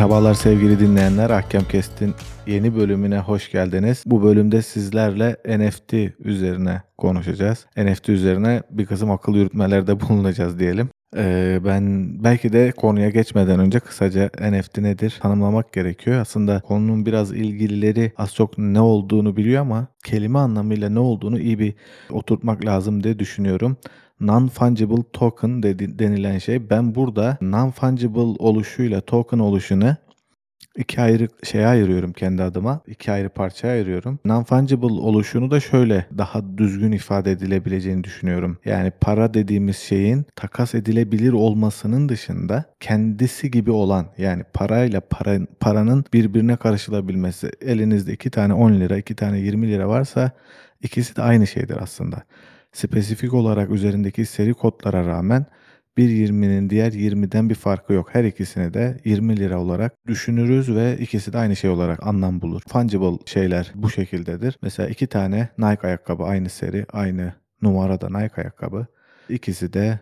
Merhabalar sevgili dinleyenler. Ahkam Kest'in yeni bölümüne hoş geldiniz. Bu bölümde sizlerle NFT üzerine konuşacağız. NFT üzerine bir kısım akıl yürütmelerde bulunacağız diyelim. Ee, ben belki de konuya geçmeden önce kısaca NFT nedir tanımlamak gerekiyor. Aslında konunun biraz ilgilileri az çok ne olduğunu biliyor ama kelime anlamıyla ne olduğunu iyi bir oturtmak lazım diye düşünüyorum non-fungible token dedi, denilen şey. Ben burada non-fungible oluşuyla token oluşunu iki ayrı şeye ayırıyorum kendi adıma. İki ayrı parçaya ayırıyorum. Non-fungible oluşunu da şöyle daha düzgün ifade edilebileceğini düşünüyorum. Yani para dediğimiz şeyin takas edilebilir olmasının dışında kendisi gibi olan yani parayla para, paranın birbirine karışılabilmesi. Elinizde iki tane 10 lira, iki tane 20 lira varsa ikisi de aynı şeydir aslında spesifik olarak üzerindeki seri kodlara rağmen bir 20'nin diğer 20'den bir farkı yok. Her ikisini de 20 lira olarak düşünürüz ve ikisi de aynı şey olarak anlam bulur. Fungible şeyler bu şekildedir. Mesela iki tane Nike ayakkabı aynı seri, aynı numarada Nike ayakkabı. İkisi de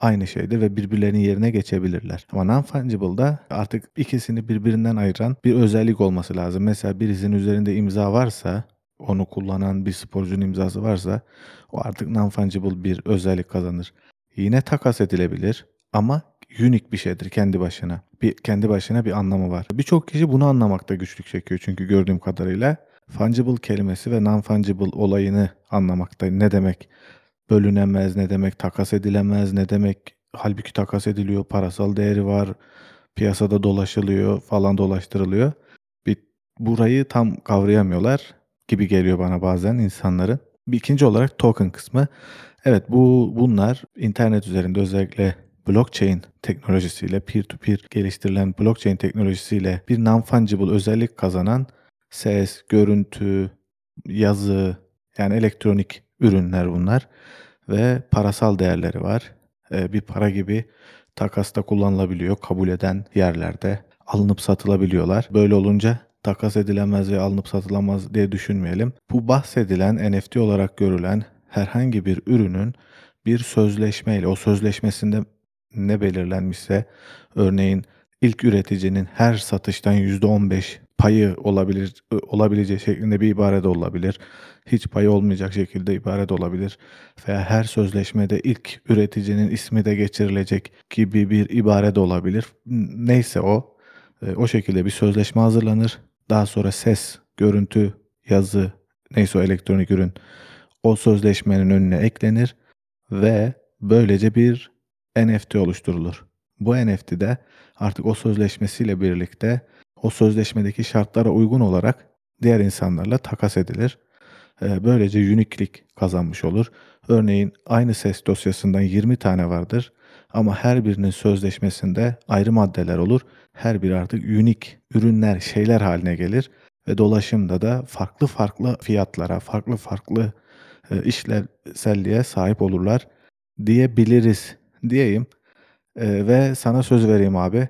aynı şeydir ve birbirlerinin yerine geçebilirler. Ama non-fungible'da artık ikisini birbirinden ayıran bir özellik olması lazım. Mesela birisinin üzerinde imza varsa onu kullanan bir sporcunun imzası varsa o artık non-fungible bir özellik kazanır. Yine takas edilebilir ama unique bir şeydir kendi başına. Bir kendi başına bir anlamı var. Birçok kişi bunu anlamakta güçlük çekiyor çünkü gördüğüm kadarıyla fungible kelimesi ve non-fungible olayını anlamakta. Ne demek bölünemez, ne demek takas edilemez, ne demek halbuki takas ediliyor, parasal değeri var, piyasada dolaşılıyor falan dolaştırılıyor. Bir, burayı tam kavrayamıyorlar gibi geliyor bana bazen insanların. Bir ikinci olarak token kısmı. Evet bu bunlar internet üzerinde özellikle blockchain teknolojisiyle peer-to-peer geliştirilen blockchain teknolojisiyle bir non-fungible özellik kazanan ses, görüntü, yazı yani elektronik ürünler bunlar ve parasal değerleri var. Ee, bir para gibi takasta kullanılabiliyor kabul eden yerlerde alınıp satılabiliyorlar. Böyle olunca takas edilemez ve alınıp satılamaz diye düşünmeyelim. Bu bahsedilen NFT olarak görülen herhangi bir ürünün bir sözleşmeyle o sözleşmesinde ne belirlenmişse örneğin ilk üreticinin her satıştan %15 payı olabilir olabileceği şeklinde bir ibare de olabilir. Hiç payı olmayacak şekilde ibare de olabilir. Veya her sözleşmede ilk üreticinin ismi de geçirilecek gibi bir ibare de olabilir. Neyse o e, o şekilde bir sözleşme hazırlanır daha sonra ses, görüntü, yazı, neyse o elektronik ürün o sözleşmenin önüne eklenir ve böylece bir NFT oluşturulur. Bu NFT'de artık o sözleşmesiyle birlikte o sözleşmedeki şartlara uygun olarak diğer insanlarla takas edilir. Ee, böylece uniklik kazanmış olur. Örneğin aynı ses dosyasından 20 tane vardır ama her birinin sözleşmesinde ayrı maddeler olur. Her biri artık unik ürünler, şeyler haline gelir ve dolaşımda da farklı farklı fiyatlara, farklı farklı e, işlevselliğe sahip olurlar diyebiliriz diyeyim. E, ve sana söz vereyim abi.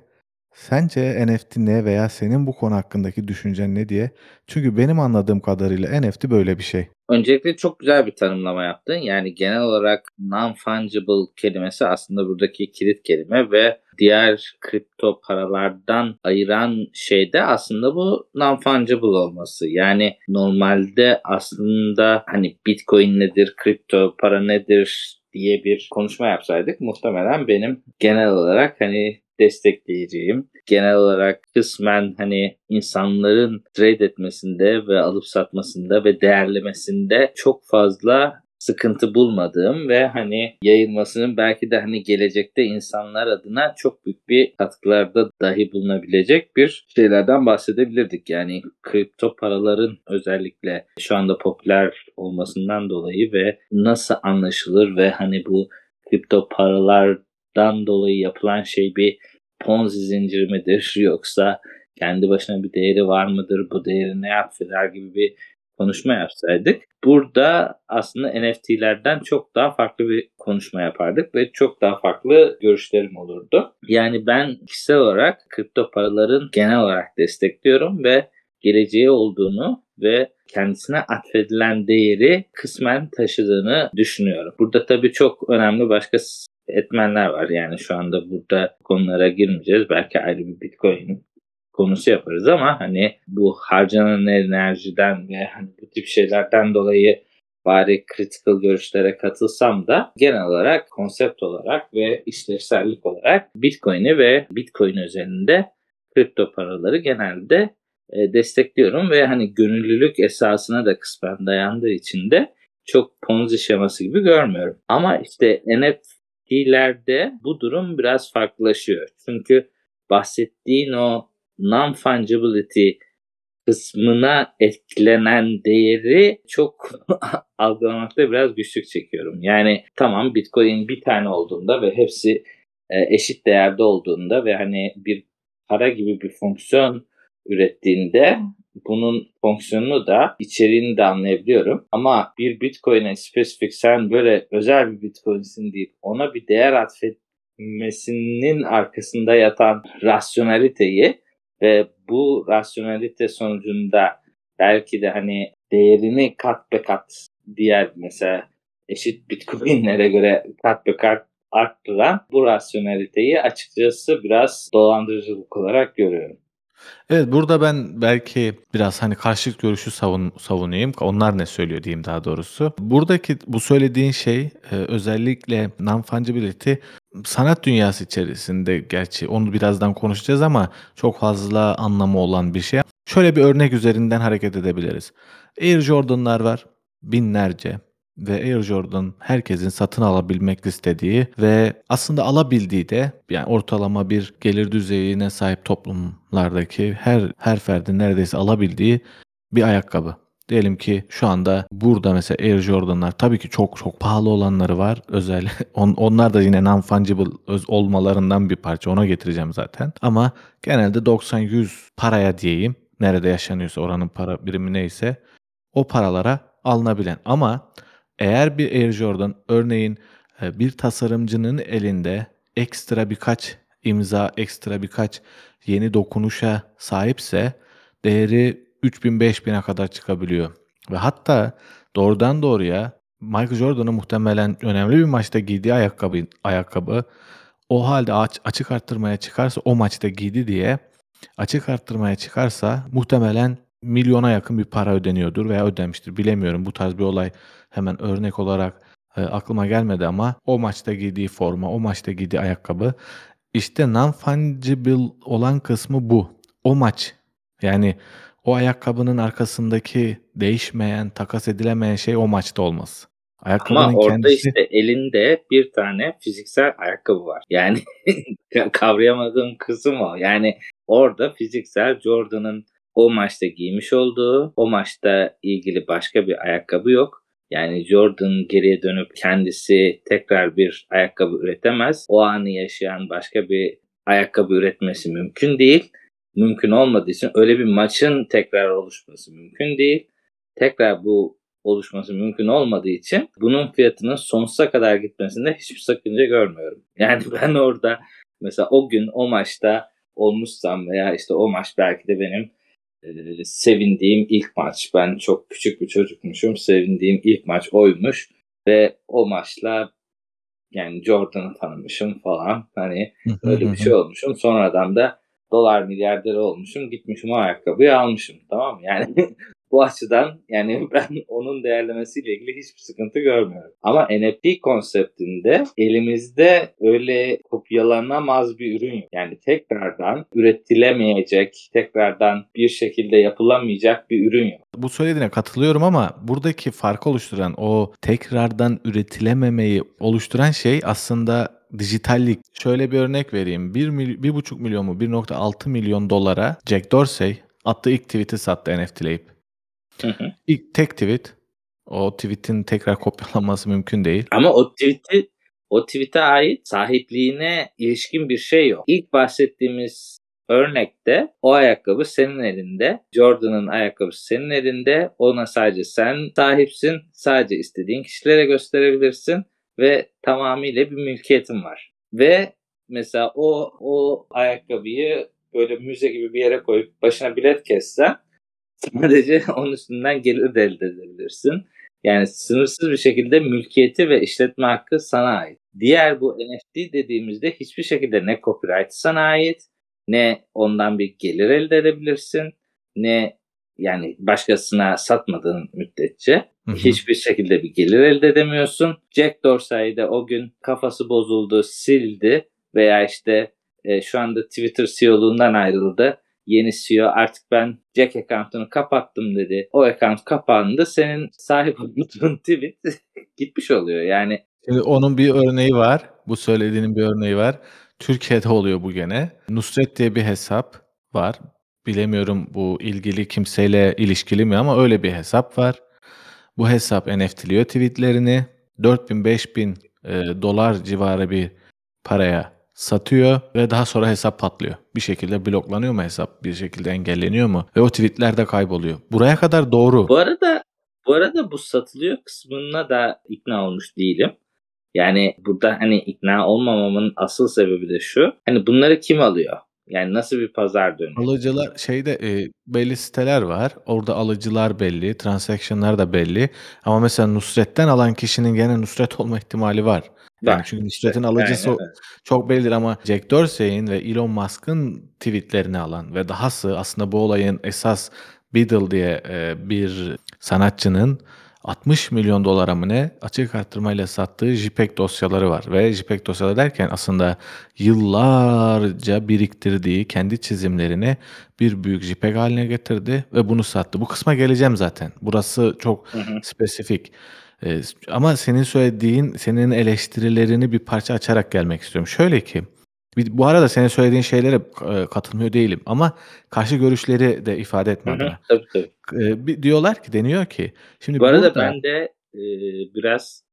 Sence NFT ne veya senin bu konu hakkındaki düşüncen ne diye? Çünkü benim anladığım kadarıyla NFT böyle bir şey. Öncelikle çok güzel bir tanımlama yaptın. Yani genel olarak non-fungible kelimesi aslında buradaki kilit kelime ve diğer kripto paralardan ayıran şey de aslında bu non-fungible olması. Yani normalde aslında hani bitcoin nedir, kripto para nedir diye bir konuşma yapsaydık muhtemelen benim genel olarak hani destekleyeceğim. Genel olarak kısmen hani insanların trade etmesinde ve alıp satmasında ve değerlemesinde çok fazla sıkıntı bulmadığım ve hani yayılmasının belki de hani gelecekte insanlar adına çok büyük bir katkılarda dahi bulunabilecek bir şeylerden bahsedebilirdik. Yani kripto paraların özellikle şu anda popüler olmasından dolayı ve nasıl anlaşılır ve hani bu kripto paralar dan dolayı yapılan şey bir Ponzi zinciri midir yoksa kendi başına bir değeri var mıdır? Bu değeri ne affeder gibi bir konuşma yapsaydık. Burada aslında NFT'lerden çok daha farklı bir konuşma yapardık ve çok daha farklı görüşlerim olurdu. Yani ben kişisel olarak kripto paraların genel olarak destekliyorum ve geleceği olduğunu ve kendisine atfedilen değeri kısmen taşıdığını düşünüyorum. Burada tabii çok önemli başka etmenler var. Yani şu anda burada konulara girmeyeceğiz. Belki ayrı bir Bitcoin konusu yaparız ama hani bu harcanan enerjiden ve hani bu tip şeylerden dolayı bari critical görüşlere katılsam da genel olarak konsept olarak ve işlevsellik olarak Bitcoin'i ve Bitcoin özelinde kripto paraları genelde e, destekliyorum ve hani gönüllülük esasına da kısmen dayandığı için de çok Ponzi şeması gibi görmüyorum. Ama işte NFT'lerde bu durum biraz farklılaşıyor. Çünkü bahsettiğin o non-fungibility kısmına eklenen değeri çok algılamakta biraz güçlük çekiyorum. Yani tamam Bitcoin bir tane olduğunda ve hepsi e, eşit değerde olduğunda ve hani bir para gibi bir fonksiyon ürettiğinde bunun fonksiyonunu da içeriğini de anlayabiliyorum. Ama bir Bitcoin'e spesifik sen böyle özel bir Bitcoin'sin deyip ona bir değer atfetmesinin arkasında yatan rasyoneliteyi ve bu rasyonelite sonucunda belki de hani değerini kat be kat diğer mesela eşit bitcoinlere göre kat be kat arttıran bu rasyoneliteyi açıkçası biraz dolandırıcılık olarak görüyorum. Evet burada ben belki biraz hani karşıt görüşü savun, savunayım. Onlar ne söylüyor diyeyim daha doğrusu. Buradaki bu söylediğin şey e, özellikle non-fungibility sanat dünyası içerisinde gerçi onu birazdan konuşacağız ama çok fazla anlamı olan bir şey. Şöyle bir örnek üzerinden hareket edebiliriz. Air Jordan'lar var. Binlerce ve Air Jordan herkesin satın alabilmek istediği ve aslında alabildiği de yani ortalama bir gelir düzeyine sahip toplumlardaki her her ferdin neredeyse alabildiği bir ayakkabı. Diyelim ki şu anda burada mesela Air Jordan'lar tabii ki çok çok pahalı olanları var. Özel on, onlar da yine non-fungible olmalarından bir parça. Ona getireceğim zaten. Ama genelde 90-100 paraya diyeyim. Nerede yaşanıyorsa oranın para birimi neyse o paralara alınabilen. Ama eğer bir Air Jordan örneğin e, bir tasarımcının elinde ekstra birkaç imza, ekstra birkaç yeni dokunuşa sahipse değeri 3000-5000'e kadar çıkabiliyor. Ve hatta doğrudan doğruya Michael Jordan'ın muhtemelen önemli bir maçta giydiği ayakkabı, ayakkabı o halde aç, açık arttırmaya çıkarsa o maçta giydi diye açık arttırmaya çıkarsa muhtemelen milyona yakın bir para ödeniyordur veya ödemiştir. Bilemiyorum bu tarz bir olay hemen örnek olarak e, aklıma gelmedi ama o maçta giydiği forma, o maçta giydiği ayakkabı işte non-fungible olan kısmı bu. O maç yani o ayakkabının arkasındaki değişmeyen, takas edilemeyen şey o maçta olması. Ayakkabının Ama orada kendisi... işte elinde bir tane fiziksel ayakkabı var. Yani kavrayamadığım kısım o. Yani orada fiziksel Jordan'ın o maçta giymiş olduğu, o maçta ilgili başka bir ayakkabı yok. Yani Jordan geriye dönüp kendisi tekrar bir ayakkabı üretemez. O anı yaşayan başka bir ayakkabı üretmesi mümkün değil. Mümkün olmadığı için öyle bir maçın tekrar oluşması mümkün değil. Tekrar bu oluşması mümkün olmadığı için bunun fiyatının sonsuza kadar gitmesinde hiçbir sakınca görmüyorum. Yani ben orada mesela o gün o maçta olmuşsam veya işte o maç belki de benim e, sevindiğim ilk maç. Ben çok küçük bir çocukmuşum. Sevindiğim ilk maç oymuş ve o maçla yani Jordan'ı tanımışım falan. Hani öyle bir şey olmuşum. Sonradan da dolar milyarderi olmuşum. Gitmişim o ayakkabıyı almışım. Tamam? Yani bu açıdan yani ben onun değerlemesiyle ilgili hiçbir sıkıntı görmüyorum. Ama NFT konseptinde elimizde öyle kopyalanamaz bir ürün yok. Yani tekrardan üretilemeyecek, tekrardan bir şekilde yapılamayacak bir ürün yok. Bu söylediğine katılıyorum ama buradaki farkı oluşturan o tekrardan üretilememeyi oluşturan şey aslında dijitallik. Şöyle bir örnek vereyim. 1, mil, 1,5 milyon mu 1.6 milyon dolara Jack Dorsey attığı ilk tweet'i sattı NFT'leyip. Hı hı. İlk tek tweet. O tweet'in tekrar kopyalanması mümkün değil. Ama o tweet'i o tweet'e ait sahipliğine ilişkin bir şey yok. İlk bahsettiğimiz örnekte o ayakkabı senin elinde. Jordan'ın ayakkabısı senin elinde. Ona sadece sen sahipsin. Sadece istediğin kişilere gösterebilirsin ve tamamıyla bir mülkiyetin var. Ve mesela o o ayakkabıyı böyle müze gibi bir yere koyup başına bilet kessen Sadece onun üstünden gelir de elde edebilirsin. Yani sınırsız bir şekilde mülkiyeti ve işletme hakkı sana ait. Diğer bu NFT dediğimizde hiçbir şekilde ne copyright sana ait ne ondan bir gelir elde edebilirsin ne yani başkasına satmadığın müddetçe Hı hı. hiçbir şekilde bir gelir elde edemiyorsun. Jack Dorsey de o gün kafası bozuldu, sildi veya işte e, şu anda Twitter CEO'luğundan ayrıldı. Yeni CEO artık ben Jack account'unu kapattım dedi. O account kapandı. Senin sahip olduğun tweet gitmiş oluyor. Yani Şimdi onun bir örneği var. Bu söylediğinin bir örneği var. Türkiye'de oluyor bu gene. Nusret diye bir hesap var. Bilemiyorum bu ilgili kimseyle ilişkili mi ama öyle bir hesap var. Bu hesap NFT'liyor tweetlerini. 4000-5000 e, dolar civarı bir paraya satıyor ve daha sonra hesap patlıyor. Bir şekilde bloklanıyor mu hesap? Bir şekilde engelleniyor mu? Ve o tweetler de kayboluyor. Buraya kadar doğru. Bu arada bu arada bu satılıyor kısmına da ikna olmuş değilim. Yani burada hani ikna olmamamın asıl sebebi de şu. Hani bunları kim alıyor? Yani nasıl bir pazar dönüyor? Alıcılar şeyde e, belli siteler var. Orada alıcılar belli, transaction'lar da belli. Ama mesela Nusret'ten alan kişinin gene Nusret olma ihtimali var. Yani Var. çünkü Nusret'in alıcısı Aynen öyle. çok bellidir ama Jack Dorsey'in ve Elon Musk'ın tweetlerini alan ve dahası aslında bu olayın esas Beadle diye e, bir sanatçının 60 milyon dolara mı ne açık arttırmayla sattığı JPEG dosyaları var. Ve JPEG dosyaları derken aslında yıllarca biriktirdiği kendi çizimlerini bir büyük JPEG haline getirdi ve bunu sattı. Bu kısma geleceğim zaten. Burası çok Hı hı. spesifik. Ee, ama senin söylediğin, senin eleştirilerini bir parça açarak gelmek istiyorum. Şöyle ki, bir- bu arada senin söylediğin şeylere e, katılmıyor değilim ama karşı görüşleri de ifade etme Hı hı. adına. Tabii tabii. Bir- diyorlar ki, deniyor ki, şimdi Bu arada burada ben de e, biraz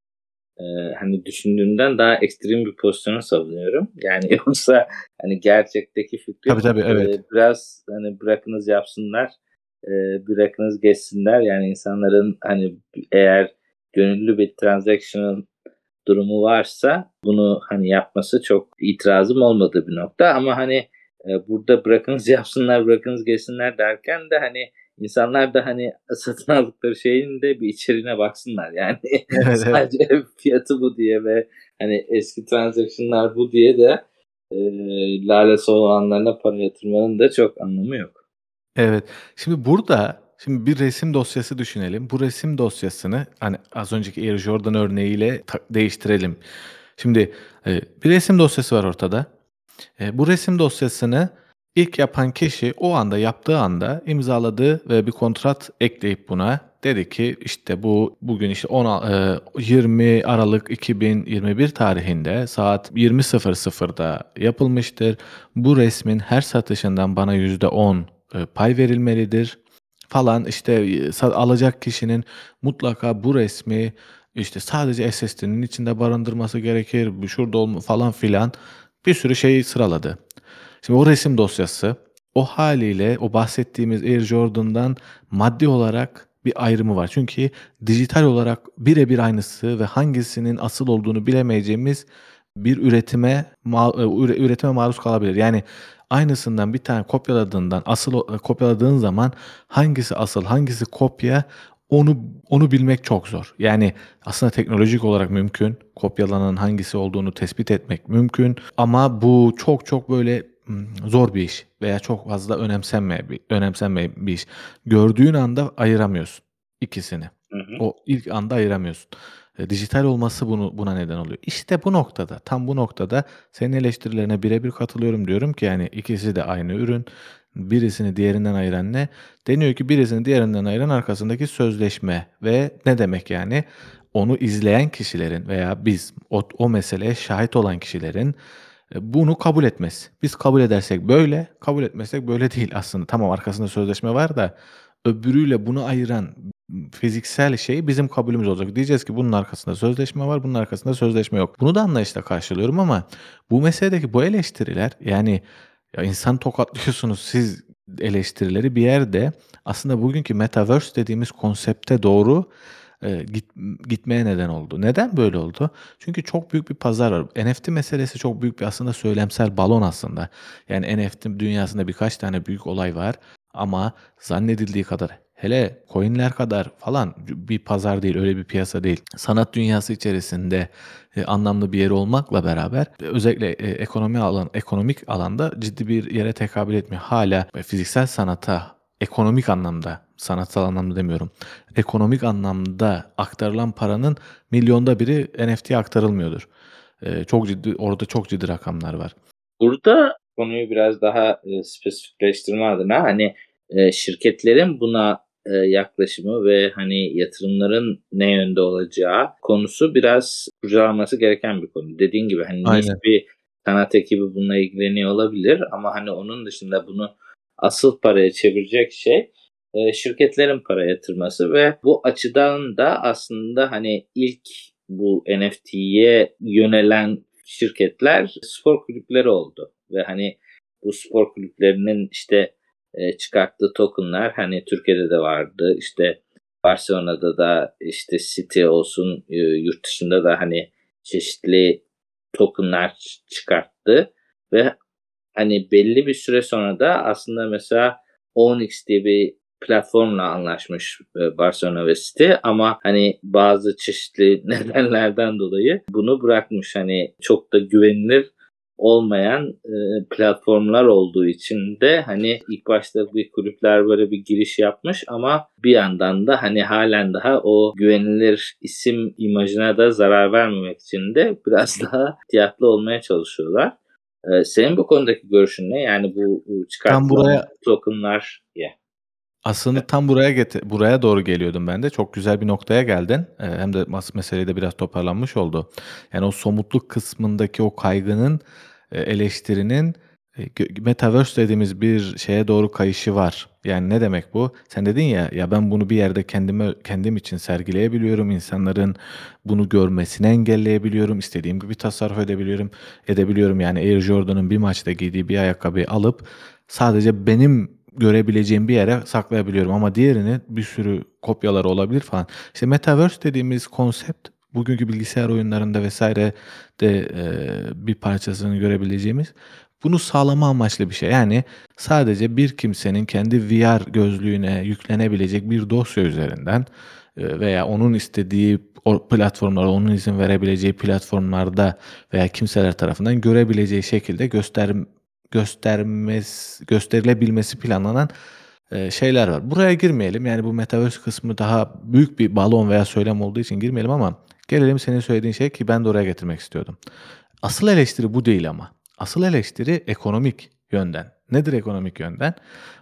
e, hani düşündüğümden daha ekstrem bir pozisyonu savunuyorum. Yani yoksa hani gerçekteki fikri tabii tabii e, evet. biraz hani bırakınız yapsınlar, e, bırakınız geçsinler. Yani insanların hani eğer gönüllü bir transactional durumu varsa bunu hani yapması çok itirazım olmadığı bir nokta ama hani e, burada bırakınız yapsınlar bırakınız geçsinler derken de hani insanlar da hani satın aldıkları şeyin de bir içeriğine baksınlar yani Evet evet. sadece fiyatı bu diye ve hani eski transaction'lar bu diye de e, lalesi olanlarına para yatırmanın da çok anlamı yok. Evet. Şimdi burada şimdi bir resim dosyası düşünelim. Bu resim dosyasını hani az önceki Air Jordan örneğiyle ta- değiştirelim. Şimdi e, bir resim dosyası var ortada. E, bu resim dosyasını ilk yapan kişi o anda yaptığı anda imzaladı ve bir kontrat ekleyip buna dedi ki işte bu bugün işte 10, e, 20 Aralık 2021 tarihinde saat 20.00'da yapılmıştır. Bu resmin her satışından bana %10 e, pay verilmelidir falan işte e, alacak kişinin mutlaka bu resmi işte sadece SSD'nin içinde barındırması gerekir. Şurada olma falan filan bir sürü şeyi sıraladı. Şimdi o resim dosyası o haliyle o bahsettiğimiz Air Jordan'dan maddi olarak bir ayrımı var. Çünkü dijital olarak birebir aynısı ve hangisinin asıl olduğunu bilemeyeceğimiz bir üretime e, üre- üretime maruz kalabilir. Yani aynısından bir tane kopyaladığından asıl o- kopyaladığın zaman hangisi asıl hangisi kopya onu onu bilmek çok zor. Yani aslında teknolojik olarak mümkün. Kopyalanan hangisi olduğunu tespit etmek mümkün. Ama bu çok çok böyle zor bir iş veya çok fazla önemsenmeyen bir, önemsenmeyen bir iş. Gördüğün anda ayıramıyorsun ikisini. Hı hı. O ilk anda ayıramıyorsun. E, dijital olması bunu buna neden oluyor. İşte bu noktada, tam bu noktada senin eleştirilerine birebir katılıyorum diyorum ki yani ikisi de aynı ürün. Birisini diğerinden ayıran ne? Deniyor ki birisini diğerinden ayıran arkasındaki sözleşme ve ne demek yani? Onu izleyen kişilerin veya biz o, o meseleye şahit olan kişilerin e, bunu kabul etmesi. Biz kabul edersek böyle, kabul etmezsek böyle değil aslında. Tamam arkasında sözleşme var da öbürüyle bunu ayıran fiziksel şey bizim kabulümüz olacak. Diyeceğiz ki bunun arkasında sözleşme var, bunun arkasında sözleşme yok. Bunu da anlayışla karşılıyorum ama bu meseledeki bu eleştiriler yani ya insan tokatlıyorsunuz siz eleştirileri bir yerde aslında bugünkü metaverse dediğimiz konsepte doğru e, git, gitmeye neden oldu. Neden böyle oldu? Çünkü çok büyük bir pazar var. NFT meselesi çok büyük bir aslında söylemsel balon aslında. Yani NFT dünyasında birkaç tane büyük olay var ama zannedildiği kadar hele coin'ler kadar falan bir pazar değil, öyle bir piyasa değil. Sanat dünyası içerisinde e, anlamlı bir yeri olmakla beraber e, özellikle e, ekonomi alan ekonomik alanda ciddi bir yere tekabül etmiyor. Hala e, fiziksel sanata ekonomik anlamda, sanatsal anlamda demiyorum. Ekonomik anlamda aktarılan paranın milyonda biri NFT'ye aktarılmıyordur. E, çok ciddi orada çok ciddi rakamlar var. Burada konuyu biraz daha e, spesifikleştirme adına hani e, şirketlerin buna e, yaklaşımı ve hani yatırımların ne yönde olacağı konusu biraz kurcalanması gereken bir konu. Dediğin gibi hani Aynen. bir sanat ekibi bununla ilgileniyor olabilir ama hani onun dışında bunu asıl paraya çevirecek şey e, şirketlerin para yatırması ve bu açıdan da aslında hani ilk bu NFT'ye yönelen şirketler spor kulüpleri oldu ve hani bu spor kulüplerinin işte e, çıkarttığı tokenlar hani Türkiye'de de vardı işte Barcelona'da da işte City olsun e, yurt dışında da hani çeşitli tokenlar çıkarttı ve hani belli bir süre sonra da aslında mesela Onyx diye bir platformla anlaşmış e, Barcelona ve City ama hani bazı çeşitli nedenlerden dolayı bunu bırakmış. Hani çok da güvenilir olmayan e, platformlar olduğu için de hani ilk başta bir kulüpler böyle bir giriş yapmış ama bir yandan da hani halen daha o güvenilir isim imajına da zarar vermemek için de biraz daha ihtiyatlı olmaya çalışıyorlar. Ee, senin bu konudaki görüşün ne? Yani bu, bu çıkartılan buraya- tokenlar ya. Aslında tam buraya gete- buraya doğru geliyordum ben de. Çok güzel bir noktaya geldin. Ee, hem de mas- meseleyi de biraz toparlanmış oldu. Yani o somutluk kısmındaki o kaygının, e, eleştirinin e, metaverse dediğimiz bir şeye doğru kayışı var. Yani ne demek bu? Sen dedin ya ya ben bunu bir yerde kendime kendim için sergileyebiliyorum. insanların bunu görmesini engelleyebiliyorum. istediğim gibi tasarruf edebiliyorum. Edebiliyorum. Yani Air Jordan'ın bir maçta giydiği bir ayakkabıyı alıp sadece benim görebileceğim bir yere saklayabiliyorum ama diğerini bir sürü kopyaları olabilir falan. İşte metaverse dediğimiz konsept bugünkü bilgisayar oyunlarında vesaire de e, bir parçasını görebileceğimiz bunu sağlama amaçlı bir şey. Yani sadece bir kimsenin kendi VR gözlüğüne yüklenebilecek bir dosya üzerinden e, veya onun istediği o platformlarda, onun izin verebileceği platformlarda veya kimseler tarafından görebileceği şekilde göster göstermez gösterilebilmesi planlanan e, şeyler var. Buraya girmeyelim. Yani bu metaverse kısmı daha büyük bir balon veya söylem olduğu için girmeyelim ama gelelim senin söylediğin şey ki ben de oraya getirmek istiyordum. Asıl eleştiri bu değil ama. Asıl eleştiri ekonomik yönden. Nedir ekonomik yönden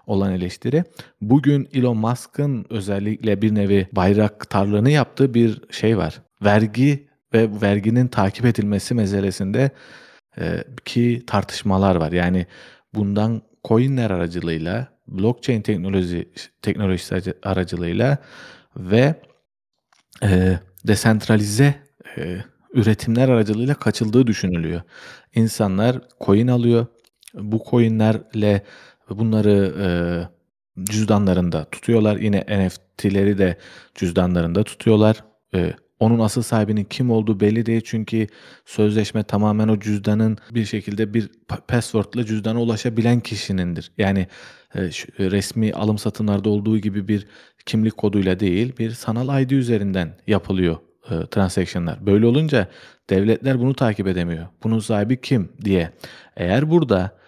olan eleştiri? Bugün Elon Musk'ın özellikle bir nevi bayraktarlığını yaptığı bir şey var. Vergi ve verginin takip edilmesi meselesinde e, ki tartışmalar var. Yani bundan coinler aracılığıyla, blockchain teknoloji teknolojisi aracı- aracılığıyla ve e, desentralize e, üretimler aracılığıyla kaçıldığı düşünülüyor. İnsanlar coin alıyor. Bu coinlerle bunları e, cüzdanlarında tutuyorlar. Yine NFT'leri de cüzdanlarında tutuyorlar. E, onun asıl sahibinin kim olduğu belli değil çünkü sözleşme tamamen o cüzdanın bir şekilde bir pa- password'la cüzdana ulaşabilen kişinindir. Yani e, e, resmi alım satımlarda olduğu gibi bir kimlik koduyla değil, bir sanal ID üzerinden yapılıyor e, transaction'lar. Böyle olunca devletler bunu takip edemiyor. Bunun sahibi kim diye. Eğer burada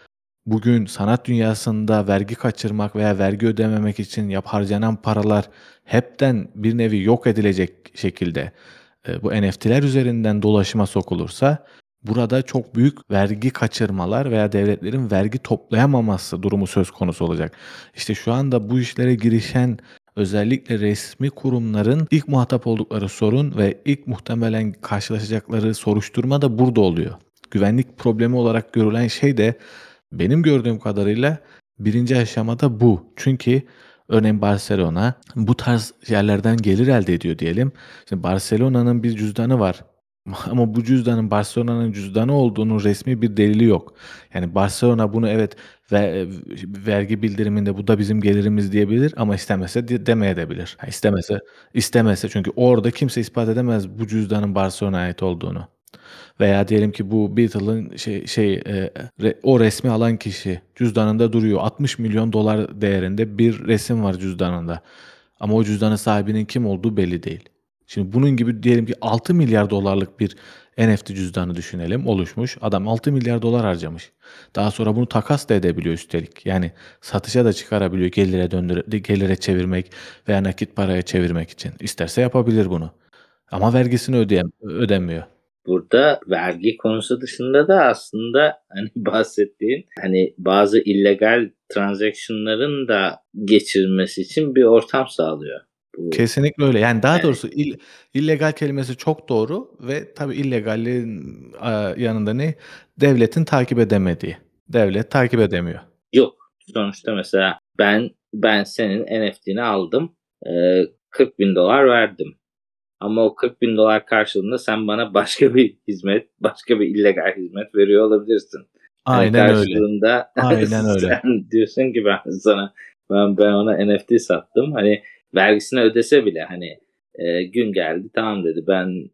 bugün sanat dünyasında vergi kaçırmak veya vergi ödememek için yap harcanan paralar hepten bir nevi yok edilecek şekilde e, bu NFT'ler üzerinden dolaşıma sokulursa burada çok büyük vergi kaçırmalar veya devletlerin vergi toplayamaması durumu söz konusu olacak. İşte şu anda bu işlere girişen özellikle resmi kurumların ilk muhatap oldukları sorun ve ilk muhtemelen karşılaşacakları soruşturma da burada oluyor. Güvenlik problemi olarak görülen şey de benim gördüğüm kadarıyla birinci aşamada bu. Çünkü örneğin Barcelona bu tarz yerlerden gelir elde ediyor diyelim. Şimdi Barcelona'nın bir cüzdanı var. Ama bu cüzdanın Barcelona'nın cüzdanı olduğunun resmi bir delili yok. Yani Barcelona bunu evet ve vergi bildiriminde bu da bizim gelirimiz diyebilir ama istemese de, demeyebilir. Ha, istemese istemese çünkü orada kimse ispat edemez bu cüzdanın Barcelona'ya ait olduğunu. Veya diyelim ki bu Beatle'ın şey, şey e, re- o resmi alan kişi cüzdanında duruyor. 60 milyon dolar değerinde bir resim var cüzdanında. Ama o cüzdanın sahibinin kim olduğu belli değil. Şimdi bunun gibi diyelim ki 6 milyar dolarlık bir NFT cüzdanı düşünelim oluşmuş. Adam 6 milyar dolar harcamış. Daha sonra bunu takas da edebiliyor üstelik. Yani satışa da çıkarabiliyor gelire döndür gelire çevirmek veya nakit paraya çevirmek için. İsterse yapabilir bunu. Ama vergisini ödeyem ödemiyor. Burada vergi konusu dışında da aslında hani bahsettiğin hani bazı illegal transaction'ların da geçirilmesi için bir ortam sağlıyor. Bu Kesinlikle öyle. Yani daha doğrusu il illegal kelimesi çok doğru ve tabii illegalliğin aaa, yanında ne? Devletin takip edemediği. Devlet takip edemiyor. Yok. Sonuçta mesela ben ben senin NFT'ni aldım. Eee, $40.000 verdim. Ama o $40.000 karşılığında sen bana başka bir hizmet, başka bir illegal hizmet veriyor olabilirsin. Aynen öyle. karşılığında Aynen öyle. diyorsun ki ben sana ben ben ona NFT sattım. Hani vergisini ödese bile hani eee, gün geldi tamam dedi ben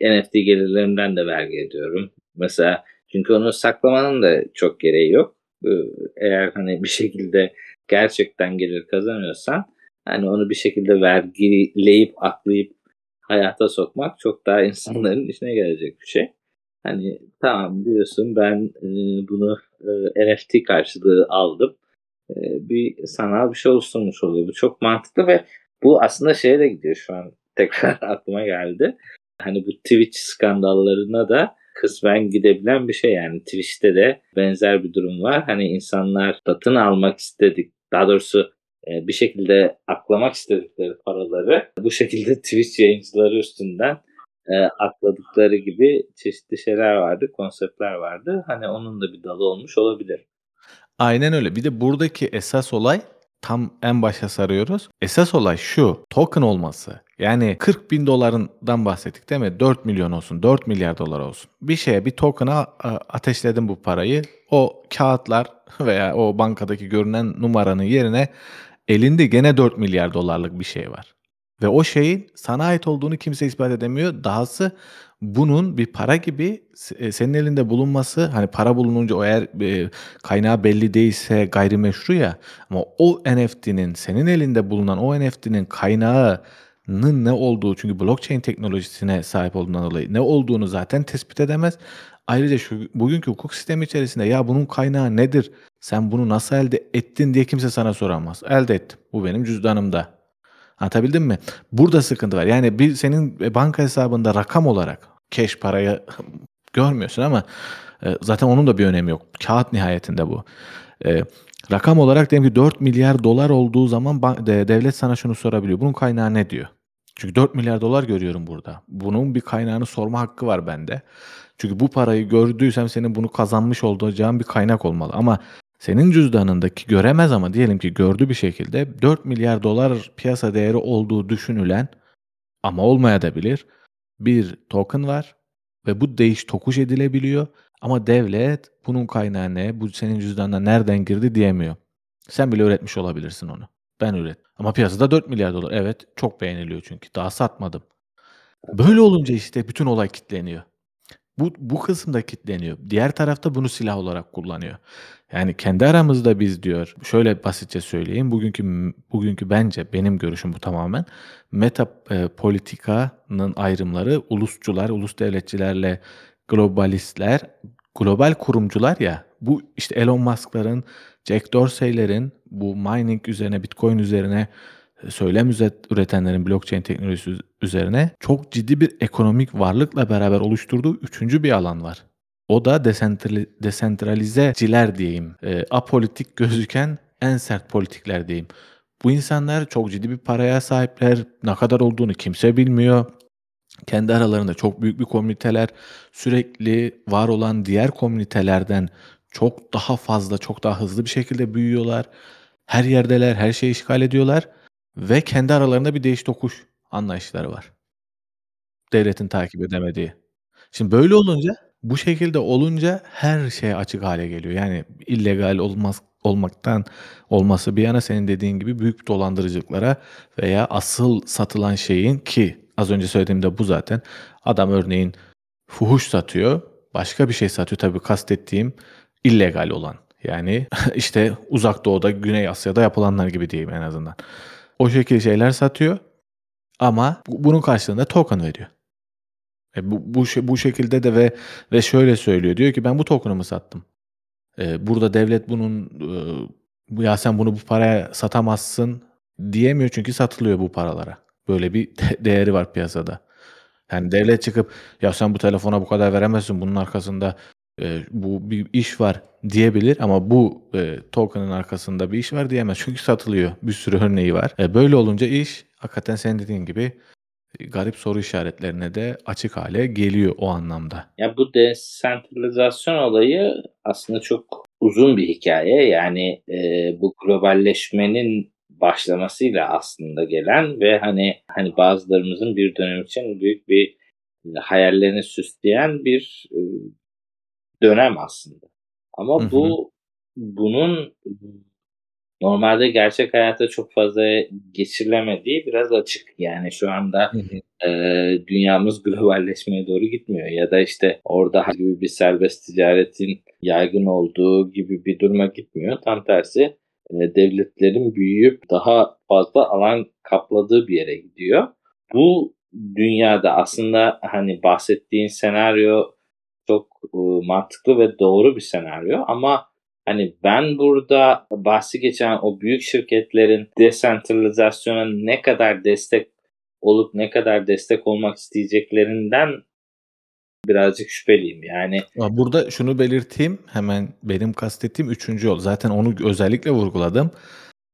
NFT gelirlerimden de vergi ediyorum. Mesela çünkü onu saklamanın da çok gereği yok. Eee, eğer hani bir şekilde gerçekten gelir kazanıyorsan hani onu bir şekilde vergileyip aklayıp hayata sokmak çok daha insanların işine gelecek bir şey. Hani tamam diyorsun ben eee, bunu eee, NFT karşılığı aldım. Eee, bir sanal bir şey oluşturmuş oluyor. Bu çok mantıklı ve bu aslında şeye de gidiyor şu an tekrar aklıma geldi. Hani bu Twitch skandallarına da kısmen gidebilen bir şey yani Twitch'te de benzer bir durum var. Hani insanlar satın almak istedik daha doğrusu bir şekilde aklamak istedikleri paraları bu şekilde Twitch yayıncıları üstünden eee, akladıkları gibi çeşitli şeyler vardı, konseptler vardı. Hani onun da bir dalı olmuş olabilir. Aynen öyle. Bir de buradaki esas olay tam en başa sarıyoruz. Esas olay şu: token olması. Yani $40.000'dan bahsettik değil mi? $4.000.000 olsun, $4.000.000.000 olsun. Bir şeye, bir token'a a ateşledin bu parayı. O kağıtlar veya o bankadaki görünen numaranın yerine elinde gene $4.000.000.000'lık bir şey var. Ve o şeyin sana ait olduğunu kimse ispat edemiyor. Dahası bunun bir para gibi eee, senin elinde bulunması, hani para bulununca o eğer, eee, kaynağı belli değilse gayrimeşru ya ama o NFT'nin senin elinde bulunan o NFT'nin kaynağının ne olduğu çünkü blockchain teknolojisine sahip olduğundan dolayı ne olduğunu zaten tespit edemez. Ayrıca şu bugünkü hukuk sistemi içerisinde ya bunun kaynağı nedir? Sen bunu nasıl elde ettin diye kimse sana soramaz. Elde ettim. Bu benim cüzdanımda. Anlatabildim mi? Burada sıkıntı var. Yani bir senin, eee, banka hesabında rakam olarak cash parayı görmüyorsun ama, eee, zaten onun da bir önemi yok. Kağıt nihayetinde bu. Eee, rakam olarak diyelim ki $4.000.000.000 olduğu zaman ban de devlet sana şunu sorabiliyor. Bunun kaynağı ne diyor? Çünkü $4.000.000.000 görüyorum burada. Bunun bir kaynağını sorma hakkı var bende. Çünkü bu parayı gördüysem senin bunu kazanmış olacağın bir kaynak olmalı ama senin cüzdanındaki göremez ama diyelim ki gördü bir şekilde $4.000.000.000 piyasa değeri olduğu düşünülen ama olmayabilir bir token var ve bu değiş tokuş edilebiliyor ama devlet bunun kaynağı ne, bu senin cüzdanına nereden girdi diyemiyor. Sen bile üretmiş olabilirsin onu. Ben üret ama piyasada $4.000.000.000 Evet, çok beğeniliyor çünkü. Daha satmadım. Böyle olunca işte bütün olay kilitleniyor. Bu bu kısımda kilitleniyor. Diğer tarafta bunu silah olarak kullanıyor. Yani kendi aramızda biz diyor, şöyle basitçe söyleyeyim, bugünkü bugünkü bence benim görüşüm bu tamamen. Meta, eee, politikanın ayrımları ulusçular, ulus devletçilerle globalistler, global kurumcular ya, bu işte Elon Musk'ların, Jack Dorsey'lerin bu mining üzerine, Bitcoin üzerine, söylem üretenlerin blockchain teknolojisi üzerine çok ciddi bir ekonomik varlıkla beraber oluşturduğu 3'üncü bir alan var. O da desentrali desentralizeciler diyeyim. Eee, apolitik gözüken en sert politikler diyeyim. Bu insanlar çok ciddi bir paraya sahipler. Ne kadar olduğunu kimse bilmiyor. Kendi aralarında çok büyük bir komüniteler. Sürekli var olan diğer komünitelerden çok daha fazla, çok daha hızlı bir şekilde büyüyorlar. Her yerdeler, her şeyi işgal ediyorlar ve kendi aralarında bir değiş tokuş anlayışları var. Devletin takip edemediği. Şimdi böyle olunca, bu şekilde olunca her şey açık hâle geliyor. Yani illegal olmaz olmaktan olması bir yana senin dediğin gibi büyük dolandırıcılıklara veya asıl satılan şeyin ki az önce söylediğim de bu zaten. Adam örneğin fuhuş satıyor, başka bir şey satıyor. Tabii kastettiğim illegal olan. Yani işte Uzak Doğu'da, Güney Asya'da yapılanlar gibi diyeyim en azından. O şekil şeyler satıyor ama bu bunun karşılığında token veriyor. E, bu bu bu şekilde de ve ve şöyle söylüyor, diyor ki ben bu token'ımı sattım. Eee, burada devlet bunun, ııı, ya sen bunu bu paraya satamazsın diyemiyor çünkü satılıyor bu paralara. Böyle bir de değeri var piyasada. Yani devlet çıkıp ya sen bu telefona bu kadar veremezsin, bunun arkasında, eee, bu bir iş var diyebilir ama bu, eee, token'ın arkasında bir iş var diyemez. Çünkü satılıyor. Bir sürü örneği var. E, böyle olunca iş hakikaten senin dediğin gibi, eee, garip soru işaretlerine de açık hale geliyor o anlamda. Ya, bu desentralizasyon olayı aslında çok uzun bir hikaye. Yani, eee, bu globalleşmenin başlamasıyla aslında gelen ve, hani hani, bazılarımızın bir dönem için büyük bir, hayallerini süsleyen bir, ııı, dönem aslında. Ama bu bunun normalde gerçek hayatta çok fazla geçirilemediği biraz açık. Yani şu anda, eee, dünyamız globalleşmeye doğru gitmiyor ya da, işte, orada gibi bir serbest ticaretin yaygın olduğu gibi bir duruma gitmiyor. Tam tersi, eee, devletlerin büyüyüp daha fazla alan kapladığı bir yere gidiyor. Bu dünyada aslında, hani, bahsettiğin senaryo çok, ııı, mantıklı ve doğru bir senaryo ama, hani, ben burada bahsi geçen o büyük şirketlerin desentralizasyona ne kadar destek olup ne kadar destek olmak isteyeceklerinden birazcık şüpheliyim. Yani burada şunu belirteyim, hemen benim kastettiğim 3'üncü yol. Zaten onu özellikle vurguladım.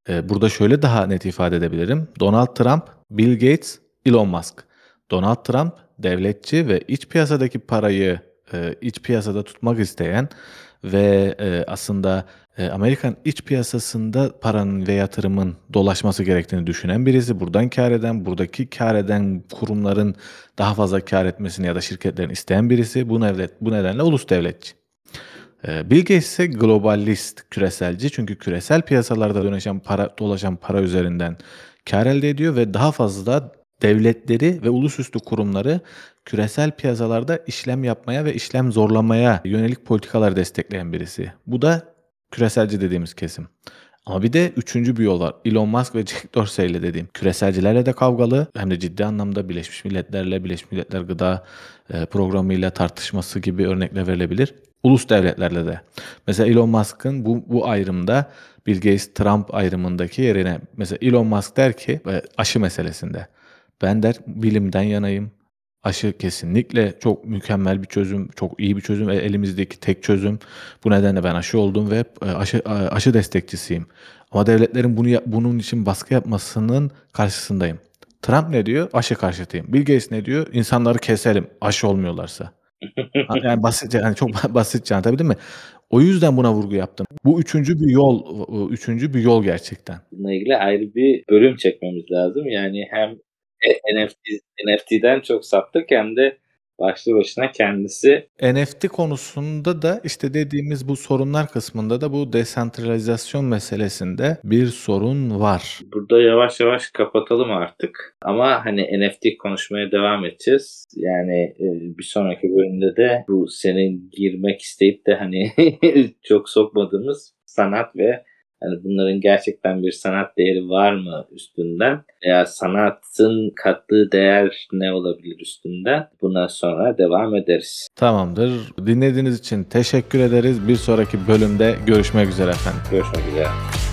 Eee, burada şöyle daha net ifade edebilirim. Donald Trump, Bill Gates, Elon Musk. Donald Trump devletçi ve iç piyasadaki parayı, eee, iç piyasada tutmak isteyen ve, eee, aslında, eee, Amerikan iç piyasasında paranın ve yatırımın dolaşması gerektiğini düşünen birisi. Buradan kâr eden, buradaki kâr eden kurumların daha fazla kâr etmesini ya da şirketlerin isteyen birisi. Bu nevlet bu nedenle ulus devletçi. Eee, Bill Gates ise globalist, küreselci. Çünkü küresel piyasalarda dönüşen para dolaşan para üzerinden kâr elde ediyor ve daha fazla devletleri ve ulusüstü kurumları küresel piyasalarda işlem yapmaya ve işlem zorlamaya yönelik politikalar destekleyen birisi. Bu da küreselci dediğimiz kesim. Ama bir de 3'üncü bir yol var. Elon Musk ve Jack Dorsey'le dediğim. Küreselcilerle de kavgalı hem de ciddi anlamda Birleşmiş Milletler'le, Birleşmiş Milletler Gıda, eee, Programı'yla tartışması gibi örnekler verilebilir. Ulus devletlerle de. Mesela Elon Musk'ın bu bu ayrımda Bill Gates, Trump ayrımındaki yerine mesela Elon Musk der ki, eee, aşı meselesinde, ben der bilimden yanayım. Aşı kesinlikle çok mükemmel bir çözüm, çok iyi bir çözüm ve elimizdeki tek çözüm. Bu nedenle ben aşı oldum ve, eee, aşı aşı destekçisiyim. Ama devletlerin bunu bunun için baskı yapmasının karşısındayım. Trump ne diyor? Aşı karşıtıyım. Bill Gates ne diyor? İnsanları keselim aşı olmuyorlarsa. Yani basitçe, hani, çok basitçe anlatabildim mi? O yüzden buna vurgu yaptım. Bu 3'üncü bir yol, ııı, 3'üncü bir yol gerçekten. Bununla ilgili ayrı bir bölüm çekmemiz lazım. Yani hem e NFT NFT'den çok saptık hem de başlı başına kendisi NFT konusunda da, işte, dediğimiz bu sorunlar kısmında da bu desentralizasyon meselesinde bir sorun var. Burada yavaş yavaş kapatalım artık ama, hani, NFT konuşmaya devam edeceğiz. Yani, eee, bir sonraki bölümde de bu senin girmek isteyip de, hani, çok sokmadığımız sanat ve, hani, bunların gerçekten bir sanat değeri var mı üstünden veya sanatın kattığı değer ne olabilir üstünden buna sonra devam ederiz. Tamamdır. Dinlediğiniz için teşekkür ederiz. Bir sonraki bölümde görüşmek üzere efendim. Görüşmek üzere.